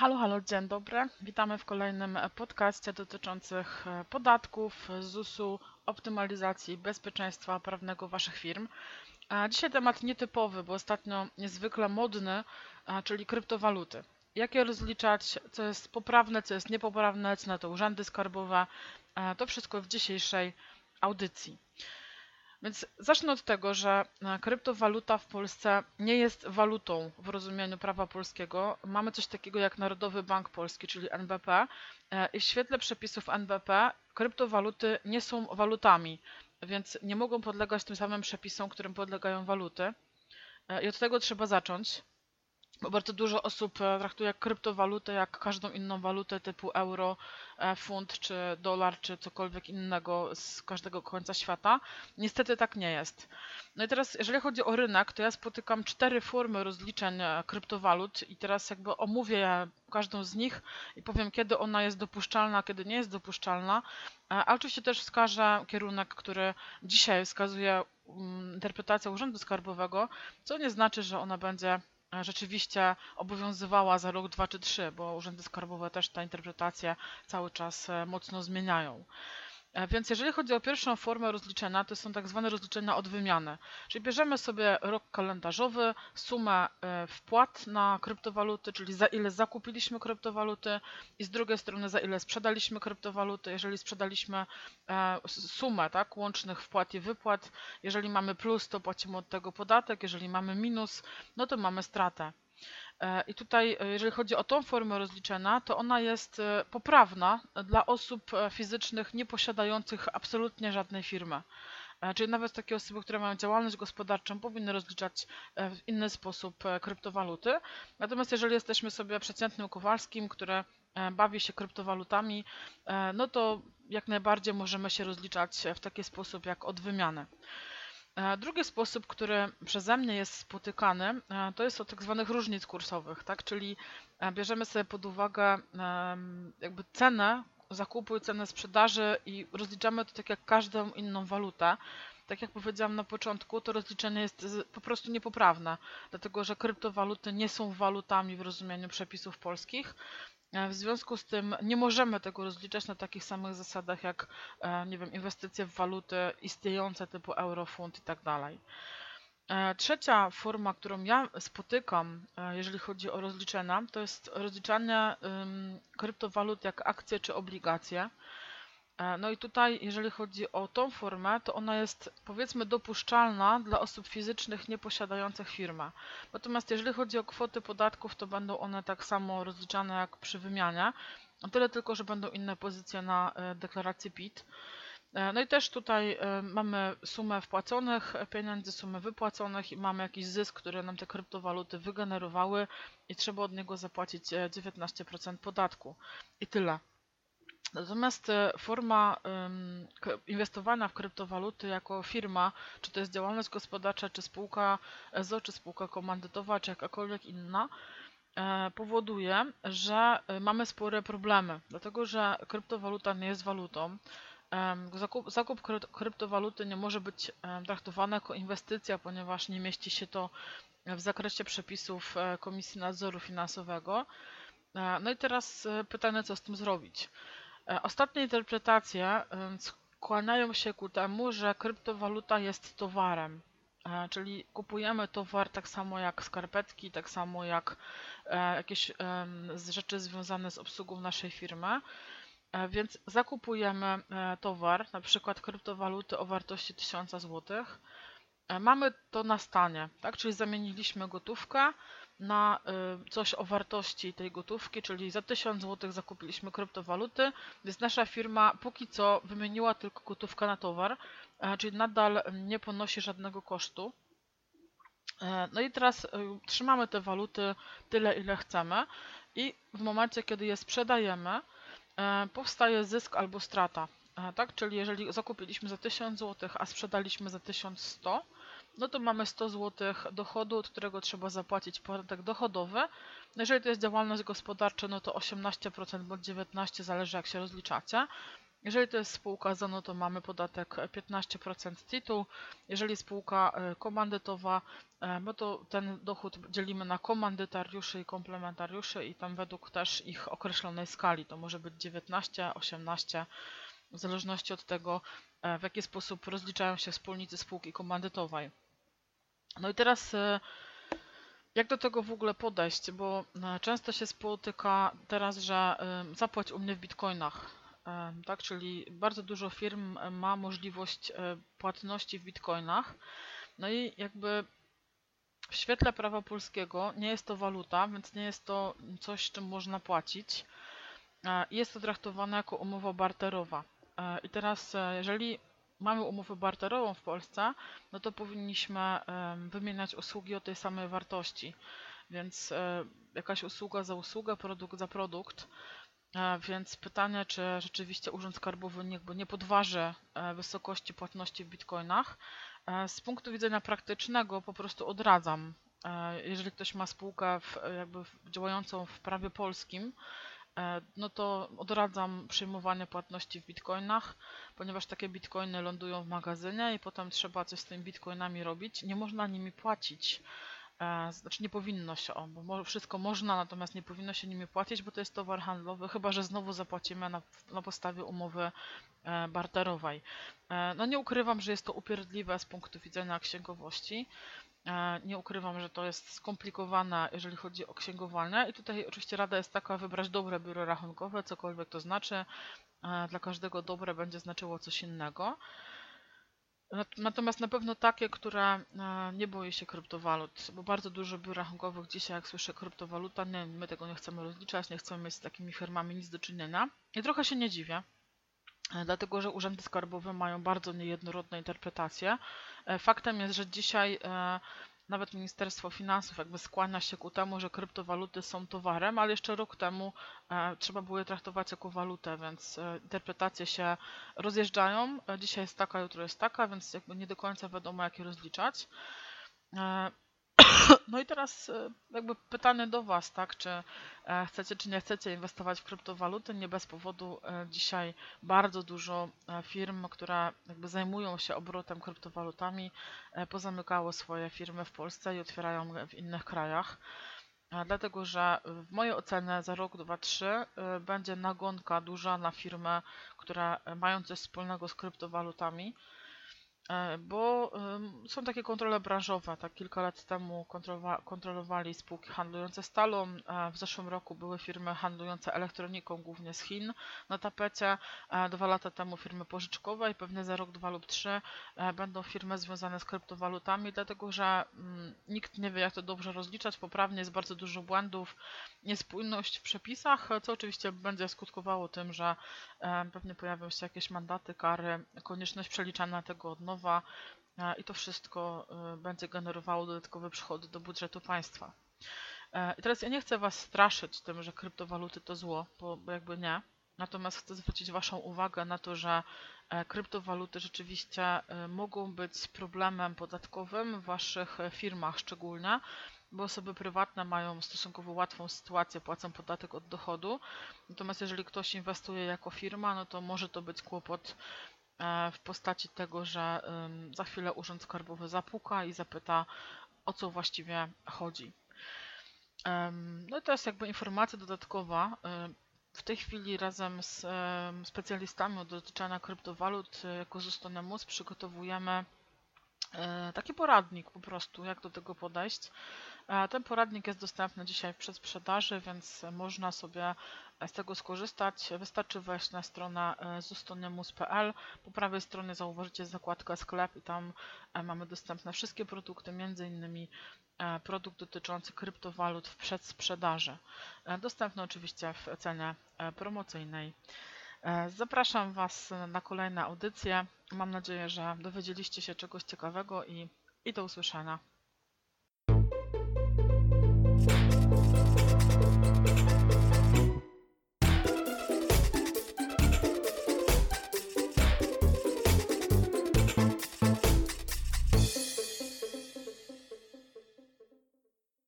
Halo, halo, dzień dobry. Witamy w kolejnym podcaście dotyczących e, podatków, ZUS-u, optymalizacji bezpieczeństwa prawnego Waszych firm. E, Dzisiaj temat nietypowy, bo ostatnio niezwykle modny, e, czyli kryptowaluty. Jak je rozliczać, co jest poprawne, co jest niepoprawne, co na to urzędy skarbowe, to wszystko w dzisiejszej audycji. Więc zacznę od tego, że e, kryptowaluta w Polsce nie jest walutą w rozumieniu prawa polskiego. Mamy coś takiego jak Narodowy Bank Polski, czyli NBP. E, I w świetle przepisów NBP kryptowaluty nie są walutami, więc nie mogą podlegać tym samym przepisom, którym podlegają waluty. E, I od tego trzeba zacząć. Bo bardzo dużo osób e, traktuje kryptowalutę jak każdą inną walutę typu euro, e, funt czy dolar czy cokolwiek innego z każdego końca świata. Niestety tak nie jest. No i teraz, jeżeli chodzi o rynek, to ja spotykam cztery formy rozliczeń e, kryptowalut i teraz jakby omówię każdą z nich i powiem, kiedy ona jest dopuszczalna, kiedy nie jest dopuszczalna. A oczywiście też wskażę kierunek, który dzisiaj wskazuje mm, interpretacja Urzędu Skarbowego, co nie znaczy, że ona będzie rzeczywiście obowiązywała za rok, dwa czy trzy, bo urzędy skarbowe też te interpretacje cały czas e, mocno zmieniają. E, więc jeżeli chodzi o pierwszą formę rozliczenia, to są tak zwane rozliczenia od wymiany. Czyli bierzemy sobie rok kalendarzowy, sumę e, wpłat na kryptowaluty, czyli za ile zakupiliśmy kryptowaluty i z drugiej strony za ile sprzedaliśmy kryptowaluty. Jeżeli sprzedaliśmy e, sumę tak, łącznych wpłat i wypłat, jeżeli mamy plus, to płacimy od tego podatek, jeżeli mamy minus, no to mamy stratę. E, I tutaj, e, jeżeli chodzi o tą formę rozliczenia, to ona jest e, poprawna dla osób fizycznych nieposiadających absolutnie żadnej firmy. Czyli nawet takie osoby, które mają działalność gospodarczą, powinny rozliczać w inny sposób kryptowaluty. Natomiast jeżeli jesteśmy sobie przeciętnym Kowalskim, który bawi się kryptowalutami, no to jak najbardziej możemy się rozliczać w taki sposób jak od wymiany. Drugi sposób, który przeze mnie jest spotykany, e, to jest od tak zwanych różnic kursowych, tak? czyli e, bierzemy sobie pod uwagę jakby cenę zakupu i cenę sprzedaży i rozliczamy to tak jak każdą inną walutę. Tak jak powiedziałam na początku, to rozliczenie jest po prostu niepoprawne, dlatego że kryptowaluty nie są walutami w rozumieniu przepisów polskich, w związku z tym nie możemy tego rozliczać na takich samych zasadach jak e, nie wiem, inwestycje w waluty istniejące typu euro, funt i tak dalej. E, trzecia forma, którą ja spotykam, jeżeli chodzi o rozliczenia, to jest rozliczanie kryptowalut jak akcje czy obligacje. E, no i tutaj, jeżeli chodzi o tą formę, to ona jest powiedzmy dopuszczalna dla osób fizycznych nieposiadających firmę. Natomiast jeżeli chodzi o kwoty podatków, to będą one tak samo rozliczane jak przy wymianie. Tyle tylko, że będą inne pozycje na e, deklaracji PIT. E, no i też tutaj mamy sumę wpłaconych pieniędzy, sumę wypłaconych i mamy jakiś zysk, który nam te kryptowaluty wygenerowały i trzeba od niego zapłacić 19% podatku. I tyle. Natomiast e, forma inwestowania w kryptowaluty jako firma, czy to jest działalność gospodarcza, czy spółka EZO, czy spółka komandytowa, czy jakakolwiek inna, e, powoduje, że e, mamy spore problemy, dlatego że kryptowaluta nie jest walutą. Zakup, zakup kryptowaluty nie może być traktowany jako inwestycja, ponieważ nie mieści się to w zakresie przepisów Komisji Nadzoru Finansowego. No i teraz pytanie, co z tym zrobić. E, ostatnie interpretacje skłaniają się ku temu, że kryptowaluta jest towarem. E, czyli kupujemy towar tak samo jak skarpetki, tak samo jak e, jakieś rzeczy związane z obsługą naszej firmy. Więc zakupujemy towar, na przykład kryptowaluty o wartości 1000 zł. Mamy to na stanie, tak? czyli zamieniliśmy gotówkę na y, coś o wartości tej gotówki, czyli za 1000 zł zakupiliśmy kryptowaluty, więc nasza firma póki co wymieniła tylko gotówkę na towar, e, czyli nadal nie ponosi żadnego kosztu. E, no i teraz y, trzymamy te waluty tyle, ile chcemy i w momencie, kiedy je sprzedajemy, e, powstaje zysk albo strata. Tak? Czyli jeżeli zakupiliśmy za 1000 zł, a sprzedaliśmy za 1100, no to mamy 100 zł dochodu, od którego trzeba zapłacić podatek dochodowy. Jeżeli to jest działalność gospodarcza, no to 18% bądź 19%, zależy jak się rozliczacie. Jeżeli to jest spółka ZO, no to mamy podatek 15% tytuł. Jeżeli spółka e, komandytowa, e, bo to ten dochód dzielimy na komandytariuszy i komplementariuszy i tam według też ich określonej skali. To może być 19, 18, w zależności od tego, e, w jaki sposób rozliczają się wspólnicy spółki komandytowej. No i teraz jak do tego w ogóle podejść? Bo często się spotyka teraz, że zapłać u mnie w bitcoinach tak? Czyli bardzo dużo firm ma możliwość e, płatności w bitcoinach. No i jakby w świetle prawa polskiego nie jest to waluta, więc nie jest to coś, czym można płacić. E, jest to traktowane jako umowa barterowa. E, I teraz, jeżeli mamy umowę barterową w Polsce, no to powinniśmy wymieniać usługi o tej samej wartości. Więc jakaś usługa za usługę, produkt za produkt. Więc pytanie, czy rzeczywiście Urząd Skarbowy jakby nie podważy e, wysokości płatności w bitcoinach. E, z punktu widzenia praktycznego po prostu odradzam. E, jeżeli ktoś ma spółkę w, jakby działającą w prawie polskim, no to odradzam przyjmowanie płatności w bitcoinach, ponieważ takie bitcoiny lądują w magazynie i potem trzeba coś z tymi bitcoinami robić. Nie można nimi płacić. E, znaczy nie powinno się, bo wszystko można, natomiast nie powinno się nimi płacić, bo to jest towar handlowy, chyba że znowu zapłacimy na, na podstawie umowy e, barterowej. E, no nie ukrywam, że jest to upierdliwe z punktu widzenia księgowości. Nie ukrywam, że to jest skomplikowane, jeżeli chodzi o księgowanie i tutaj oczywiście rada jest taka, wybrać dobre biuro rachunkowe, cokolwiek to znaczy. Dla każdego dobre będzie znaczyło coś innego. Natomiast na pewno takie, które e, nie boi się kryptowalut, bo bardzo dużo biur rachunkowych dzisiaj, jak słyszę kryptowaluta, nie, my tego nie chcemy rozliczać, nie chcemy mieć z takimi firmami nic do czynienia. I trochę się nie dziwię, e, dlatego że urzędy skarbowe mają bardzo niejednorodne interpretacje. E, faktem jest, że dzisiaj nawet Ministerstwo Finansów jakby skłania się ku temu, że kryptowaluty są towarem, ale jeszcze rok temu e, trzeba było je traktować jako walutę, więc e, interpretacje się rozjeżdżają. E, dzisiaj jest taka, jutro jest taka, więc jakby nie do końca wiadomo, jak je rozliczać. No i teraz e, jakby pytanie do Was, tak, czy e, chcecie, czy nie chcecie inwestować w kryptowaluty? Nie bez powodu e, dzisiaj bardzo dużo firm, które jakby zajmują się obrotem kryptowalutami, pozamykało swoje firmy w Polsce i otwierają w innych krajach. Dlatego, że w mojej ocenie za rok, dwa, trzy będzie nagonka duża na firmy, które mają coś wspólnego z kryptowalutami bo są takie kontrole branżowe. Tak kilka lat temu kontrolowali spółki handlujące stalą. W zeszłym roku były firmy handlujące elektroniką, głównie z Chin na tapecie. Dwa lata temu firmy pożyczkowe i pewnie za rok, dwa lub trzy e, będą firmy związane z kryptowalutami, dlatego że mm, nikt nie wie, jak to dobrze rozliczać. Poprawnie jest bardzo dużo błędów, niespójność w przepisach, co oczywiście będzie skutkowało tym, że pewnie pojawią się jakieś mandaty, kary, konieczność przeliczania tego od nowa i to wszystko e, będzie generowało dodatkowe przychody do budżetu państwa. E, I teraz ja nie chcę Was straszyć tym, że kryptowaluty to zło, bo, jakby nie. Natomiast chcę zwrócić Waszą uwagę na to, że e, kryptowaluty rzeczywiście mogą być problemem podatkowym w Waszych firmach szczególnie, bo osoby prywatne mają stosunkowo łatwą sytuację, płacą podatek od dochodu. Natomiast jeżeli ktoś inwestuje jako firma, no to może to być kłopot e, w postaci tego, że za chwilę Urząd Skarbowy zapuka i zapyta, o co właściwie chodzi. No i to jest jakby informacja dodatkowa. W tej chwili razem z specjalistami od dotyczenia kryptowalut jako Zustonemus przygotowujemy e, taki poradnik po prostu, jak do tego podejść. Ten poradnik jest dostępny dzisiaj w przedsprzedaży, więc można sobie z tego skorzystać. Wystarczy wejść na stronę e, zustonemus.pl. Po prawej stronie zauważycie zakładkę sklep i tam e, mamy dostępne wszystkie produkty, innymi e, produkt dotyczący kryptowalut w przedsprzedaży. Dostępny oczywiście w cenie promocyjnej. Zapraszam Was na kolejne audycje. Mam nadzieję, że dowiedzieliście się czegoś ciekawego i, i do usłyszenia.